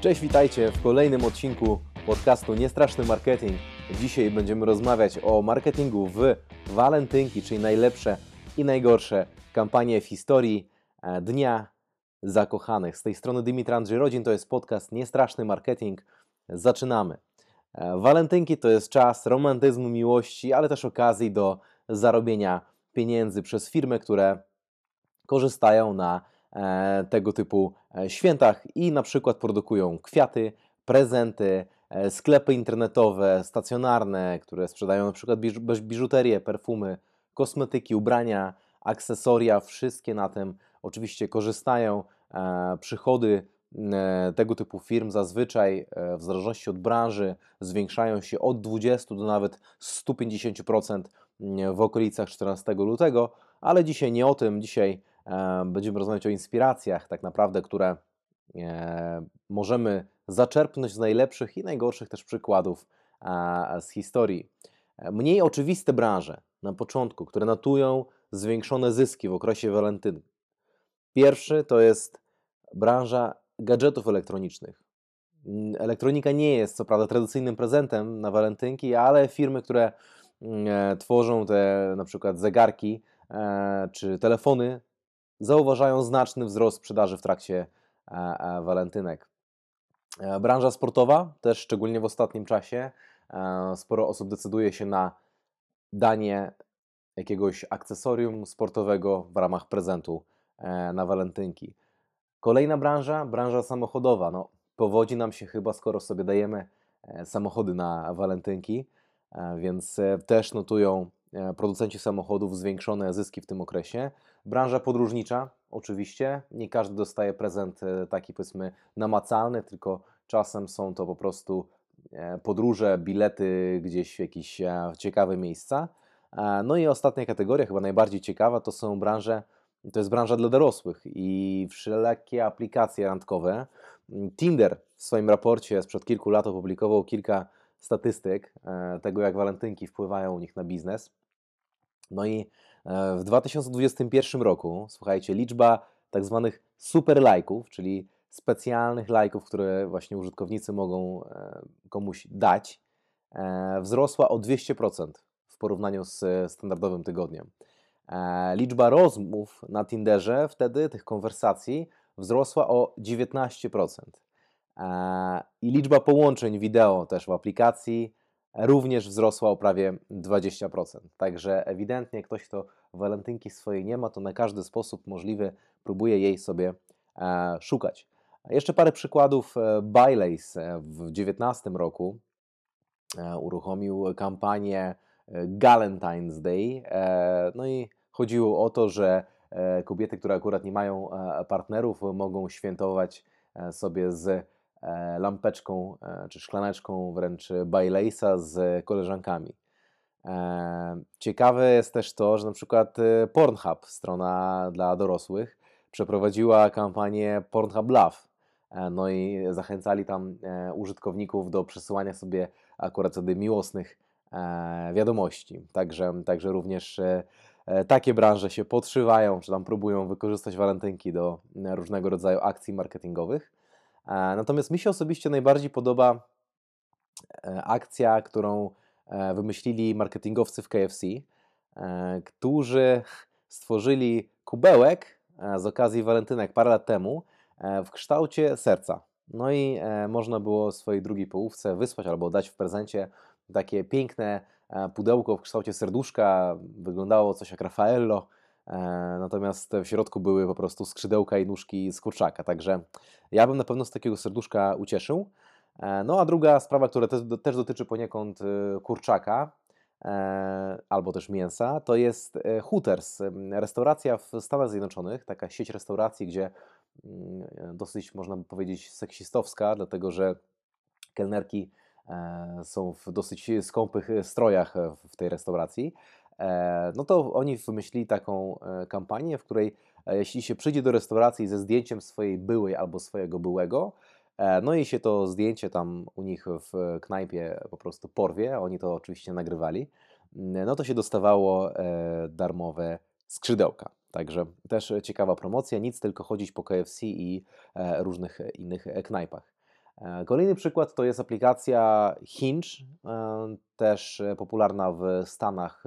Cześć, witajcie w kolejnym odcinku podcastu Niestraszny Marketing. Dzisiaj będziemy rozmawiać o marketingu w walentynki, czyli najlepsze i najgorsze kampanie w historii e, Dnia Zakochanych. Z tej strony Dymitr Andrzej Rodzin, to jest podcast Niestraszny Marketing. Zaczynamy. E, walentynki to jest czas romantyzmu, miłości, ale też okazji do zarobienia pieniędzy przez firmy, które korzystają na tego typu e, świętach i na przykład produkują kwiaty, prezenty, e, sklepy internetowe, stacjonarne, które sprzedają na przykład biżuterię, perfumy, kosmetyki, ubrania, akcesoria, wszystkie na tym oczywiście korzystają. Przychody tego typu firm zazwyczaj w zależności od branży zwiększają się od 20 do nawet 150% w okolicach 14 lutego, ale dzisiaj nie o tym. Dzisiaj będziemy rozmawiać o inspiracjach, tak naprawdę, które e, możemy zaczerpnąć z najlepszych i najgorszych też przykładów z historii. Mniej oczywiste branże na początku, które notują zwiększone zyski w okresie walentyny. Pierwszy to jest branża gadżetów elektronicznych. Elektronika nie jest co prawda tradycyjnym prezentem na walentynki, ale firmy, które e, tworzą te na przykład zegarki e, czy telefony zauważają znaczny wzrost sprzedaży w trakcie e, e, walentynek. E, branża sportowa też szczególnie w ostatnim czasie sporo osób decyduje się na danie jakiegoś akcesorium sportowego w ramach prezentu na walentynki. Kolejna branża, branża samochodowa. No, powodzi nam się chyba, skoro sobie dajemy samochody na walentynki, więc też notują producenci samochodów zwiększone zyski w tym okresie. Branża podróżnicza, oczywiście, nie każdy dostaje prezent e, taki powiedzmy namacalny, tylko czasem są to po prostu e, podróże, bilety gdzieś w jakieś ciekawe miejsca. No i ostatnia kategoria, chyba najbardziej ciekawa, to są branże, to jest branża dla dorosłych i wszelakie aplikacje randkowe. Tinder w swoim raporcie sprzed kilku lat opublikował kilka statystyk tego, jak walentynki wpływają u nich na biznes. No i e, w 2021 roku, słuchajcie, liczba tak zwanych super lajków, czyli specjalnych lajków, które właśnie użytkownicy mogą e, komuś dać, e, wzrosła o 200% w porównaniu z standardowym tygodniem. Liczba rozmów na Tinderze wtedy, tych konwersacji, wzrosła o 19%. I liczba połączeń wideo też w aplikacji również wzrosła o prawie 20%. Także ewidentnie ktoś, kto walentynki swojej nie ma, to na każdy sposób możliwy próbuje jej sobie e, szukać. Jeszcze parę przykładów. E, Bylays e, w 2019 roku uruchomił kampanię Galentine's Day. No i chodziło o to, że kobiety, które akurat nie mają partnerów, mogą świętować sobie z lampeczką e, czy szklaneczką wręcz Baileysa z koleżankami. E, ciekawe jest też to, że na przykład Pornhub, strona dla dorosłych, przeprowadziła kampanię Pornhub Love. No i zachęcali tam użytkowników do przesyłania sobie akurat wtedy miłosnych wiadomości. Także, także również takie branże się podszywają, czy tam próbują wykorzystać walentynki do różnego rodzaju akcji marketingowych. E, natomiast mi się osobiście najbardziej podoba e, akcja, którą e, wymyślili marketingowcy w KFC, którzy stworzyli kubełek z okazji walentynek parę lat temu w kształcie serca. No i można było swojej drugiej połówce wysłać albo dać w prezencie takie piękne pudełko w kształcie serduszka. Wyglądało coś jak Raffaello natomiast w środku były po prostu skrzydełka i nóżki z kurczaka, także ja bym na pewno z takiego serduszka ucieszył. E, no a druga sprawa, która też, dotyczy poniekąd e, kurczaka, albo też mięsa, to jest Hooters, restauracja w Stanach Zjednoczonych, taka sieć restauracji, gdzie mm, dosyć można by powiedzieć seksistowska, dlatego że kelnerki są w dosyć skąpych strojach w tej restauracji. E, no to oni wymyślili taką e, kampanię, w której e, jeśli się przyjdzie do restauracji ze zdjęciem swojej byłej albo swojego byłego, no i się to zdjęcie tam u nich w knajpie po prostu porwie, oni to oczywiście nagrywali, no to się dostawało darmowe skrzydełka. Także też ciekawa promocja, nic tylko chodzić po KFC i różnych innych knajpach. Kolejny przykład to jest aplikacja Hinge, też popularna w Stanach,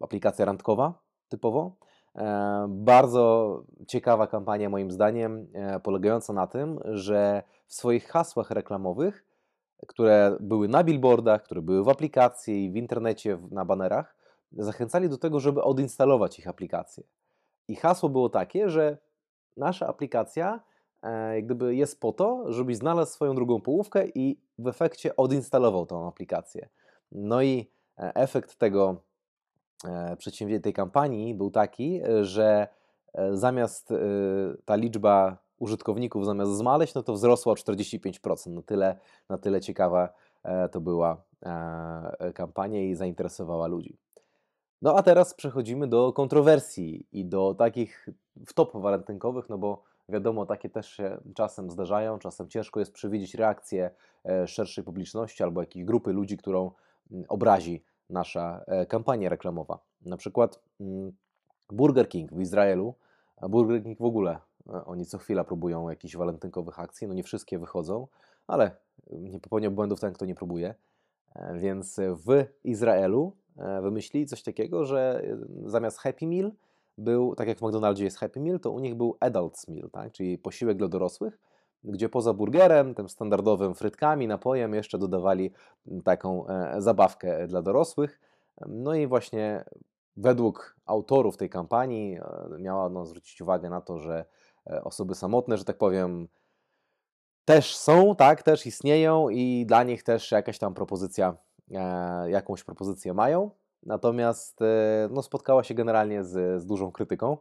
aplikacja randkowa typowo. Bardzo ciekawa kampania moim zdaniem, polegająca na tym, że w swoich hasłach reklamowych, które były na billboardach, które były w aplikacji w internecie, na banerach, zachęcali do tego, żeby odinstalować ich aplikację. I hasło było takie, że nasza aplikacja e, jak gdyby jest po to, żebyś znalazł swoją drugą połówkę i w efekcie odinstalował tą aplikację. No i e, efekt tego e, przedsięwzięcia, tej kampanii był taki, że zamiast ta liczba użytkowników zamiast zmaleść, no to wzrosła o 45%. Na tyle, na tyle ciekawa to była kampania i zainteresowała ludzi. No a teraz przechodzimy do kontrowersji i do takich wtop walentynkowych, no bo wiadomo, takie też się czasem zdarzają, czasem ciężko jest przewidzieć reakcję e, szerszej publiczności albo jakiejś grupy ludzi, którą mm, obrazi nasza e, kampania reklamowa. Na przykład mm, Burger King w Izraelu, Burger King w ogóle, e, oni co chwila próbują jakichś walentynkowych akcji, no nie wszystkie wychodzą, ale nie popełniam błędów ten, kto nie próbuje. Więc w Izraelu wymyślili coś takiego, że zamiast Happy Meal był, tak jak w McDonaldzie jest Happy Meal, to u nich był Adults Meal, tak? czyli posiłek dla dorosłych, gdzie poza burgerem, tym standardowym frytkami, napojem, jeszcze dodawali taką e, zabawkę dla dorosłych. No i właśnie według autorów tej kampanii miała no, zwrócić uwagę na to, że osoby samotne, że tak powiem, też są, tak, też istnieją i dla nich też jakaś tam propozycja E, jakąś propozycję mają, natomiast e, no, spotkała się generalnie z, z dużą krytyką,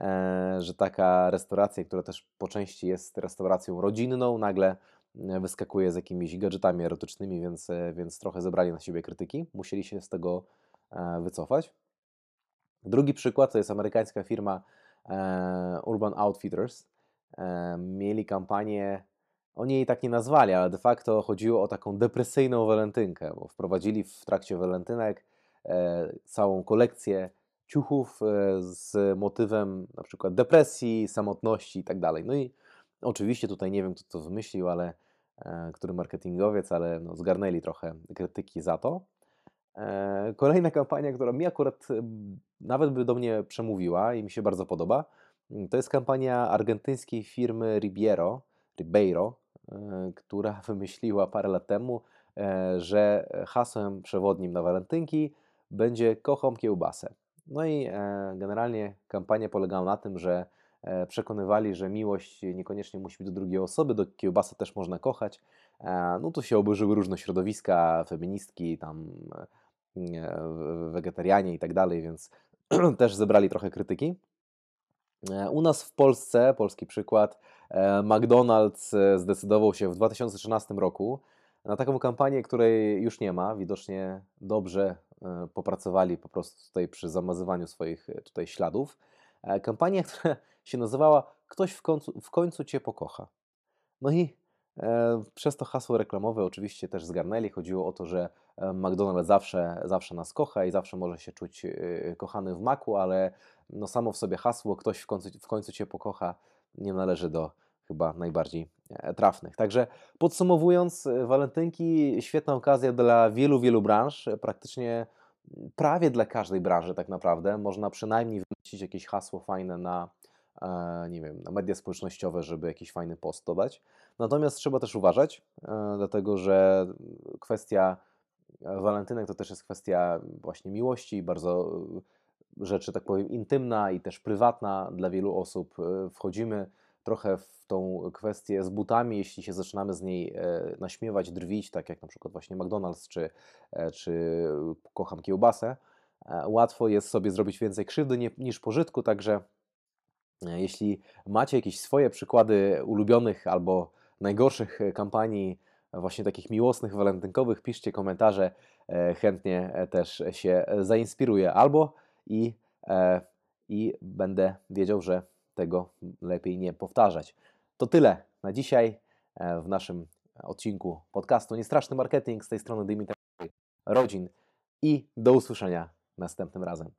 e, że taka restauracja, która też po części jest restauracją rodzinną, nagle wyskakuje z jakimiś gadżetami erotycznymi, więc, więc trochę zebrali na siebie krytyki, musieli się z tego wycofać. Drugi przykład to jest amerykańska firma Urban Outfitters. Mieli kampanię oni jej tak nie nazwali, ale de facto chodziło o taką depresyjną walentynkę, bo wprowadzili w trakcie walentynek e, całą kolekcję ciuchów e, z motywem na przykład depresji, samotności i tak. No i oczywiście tutaj nie wiem, kto to wymyślił, ale e, który marketingowiec, ale no, zgarnęli trochę krytyki za to. E, kolejna kampania, która mi akurat e, nawet by do mnie przemówiła i mi się bardzo podoba, to jest kampania argentyńskiej firmy Ribeiro, Ribeiro, E, która wymyśliła parę lat temu, e, że hasłem przewodnim na walentynki będzie kocham kiełbasę. No i e, generalnie kampania polegała na tym, że przekonywali, że miłość niekoniecznie musi być do drugiej osoby, do kiełbasy też można kochać. No tu się oburzyły różne środowiska, feministki, tam wegetarianie i tak dalej, więc też zebrali trochę krytyki. E, u nas w Polsce, polski przykład, e, McDonald's e, zdecydował się w 2013 roku na taką kampanię, której już nie ma. Widocznie dobrze popracowali po prostu tutaj przy zamazywaniu swoich tutaj śladów. Kampania, która się nazywała Ktoś w końcu, w końcu Cię pokocha. No i E, przez to hasło reklamowe oczywiście też zgarnęli. Chodziło o to, że e, McDonald's zawsze, zawsze nas kocha i zawsze może się czuć e, kochany w maku, ale no samo w sobie hasło ktoś w końcu, w końcu Cię pokocha nie należy do chyba najbardziej trafnych. Także podsumowując, walentynki świetna okazja dla wielu, wielu branż, praktycznie prawie dla każdej branży tak naprawdę. Można przynajmniej wymyślić jakieś hasło fajne na nie wiem, na media społecznościowe, żeby jakiś fajny post dodać. Natomiast trzeba też uważać, e, dlatego że kwestia walentynek to też jest kwestia właśnie miłości, bardzo e, rzeczy, tak powiem, intymna i też prywatna dla wielu osób. E, wchodzimy trochę w tą kwestię z butami, jeśli się zaczynamy z niej naśmiewać, drwić, tak jak na przykład właśnie McDonald's czy, czy kocham kiełbasę. Łatwo jest sobie zrobić więcej krzywdy niż pożytku, także E, jeśli macie jakieś swoje przykłady ulubionych albo najgorszych e, kampanii, właśnie takich miłosnych, walentynkowych, piszcie komentarze, e, chętnie też się zainspiruję albo i, i będę wiedział, że tego lepiej nie powtarzać. To tyle na dzisiaj w naszym odcinku podcastu Niestraszny Marketing. Z tej strony Dimitar Rodzin i do usłyszenia następnym razem.